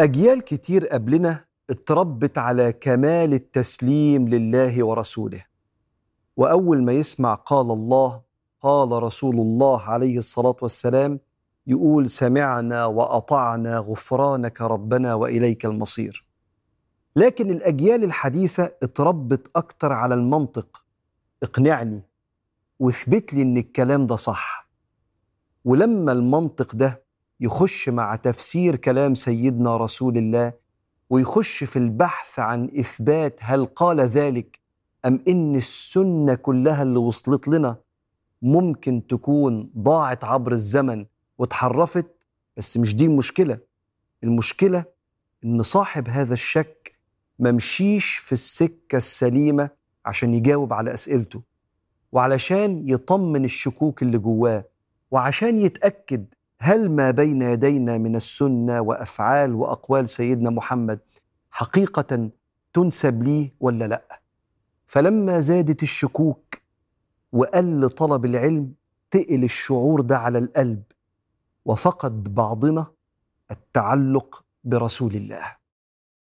أجيال كتير قبلنا اتربت على كمال التسليم لله ورسوله. وأول ما يسمع قال الله قال رسول الله عليه الصلاة والسلام يقول سمعنا وأطعنا غفرانك ربنا وإليك المصير. لكن الأجيال الحديثة اتربت أكتر على المنطق اقنعني واثبت لي إن الكلام ده صح. ولما المنطق ده يخش مع تفسير كلام سيدنا رسول الله ويخش في البحث عن إثبات هل قال ذلك أم إن السنة كلها اللي وصلت لنا ممكن تكون ضاعت عبر الزمن واتحرفت بس مش دي المشكلة. المشكلة إن صاحب هذا الشك ممشيش في السكة السليمة عشان يجاوب على أسئلته وعلشان يطمن الشكوك اللي جواه وعشان يتأكد هل ما بين يدينا من السنة وأفعال وأقوال سيدنا محمد حقيقة تنسب ليه ولا لا؟ فلما زادت الشكوك وقل طلب العلم تقل الشعور ده على القلب وفقد بعضنا التعلق برسول الله.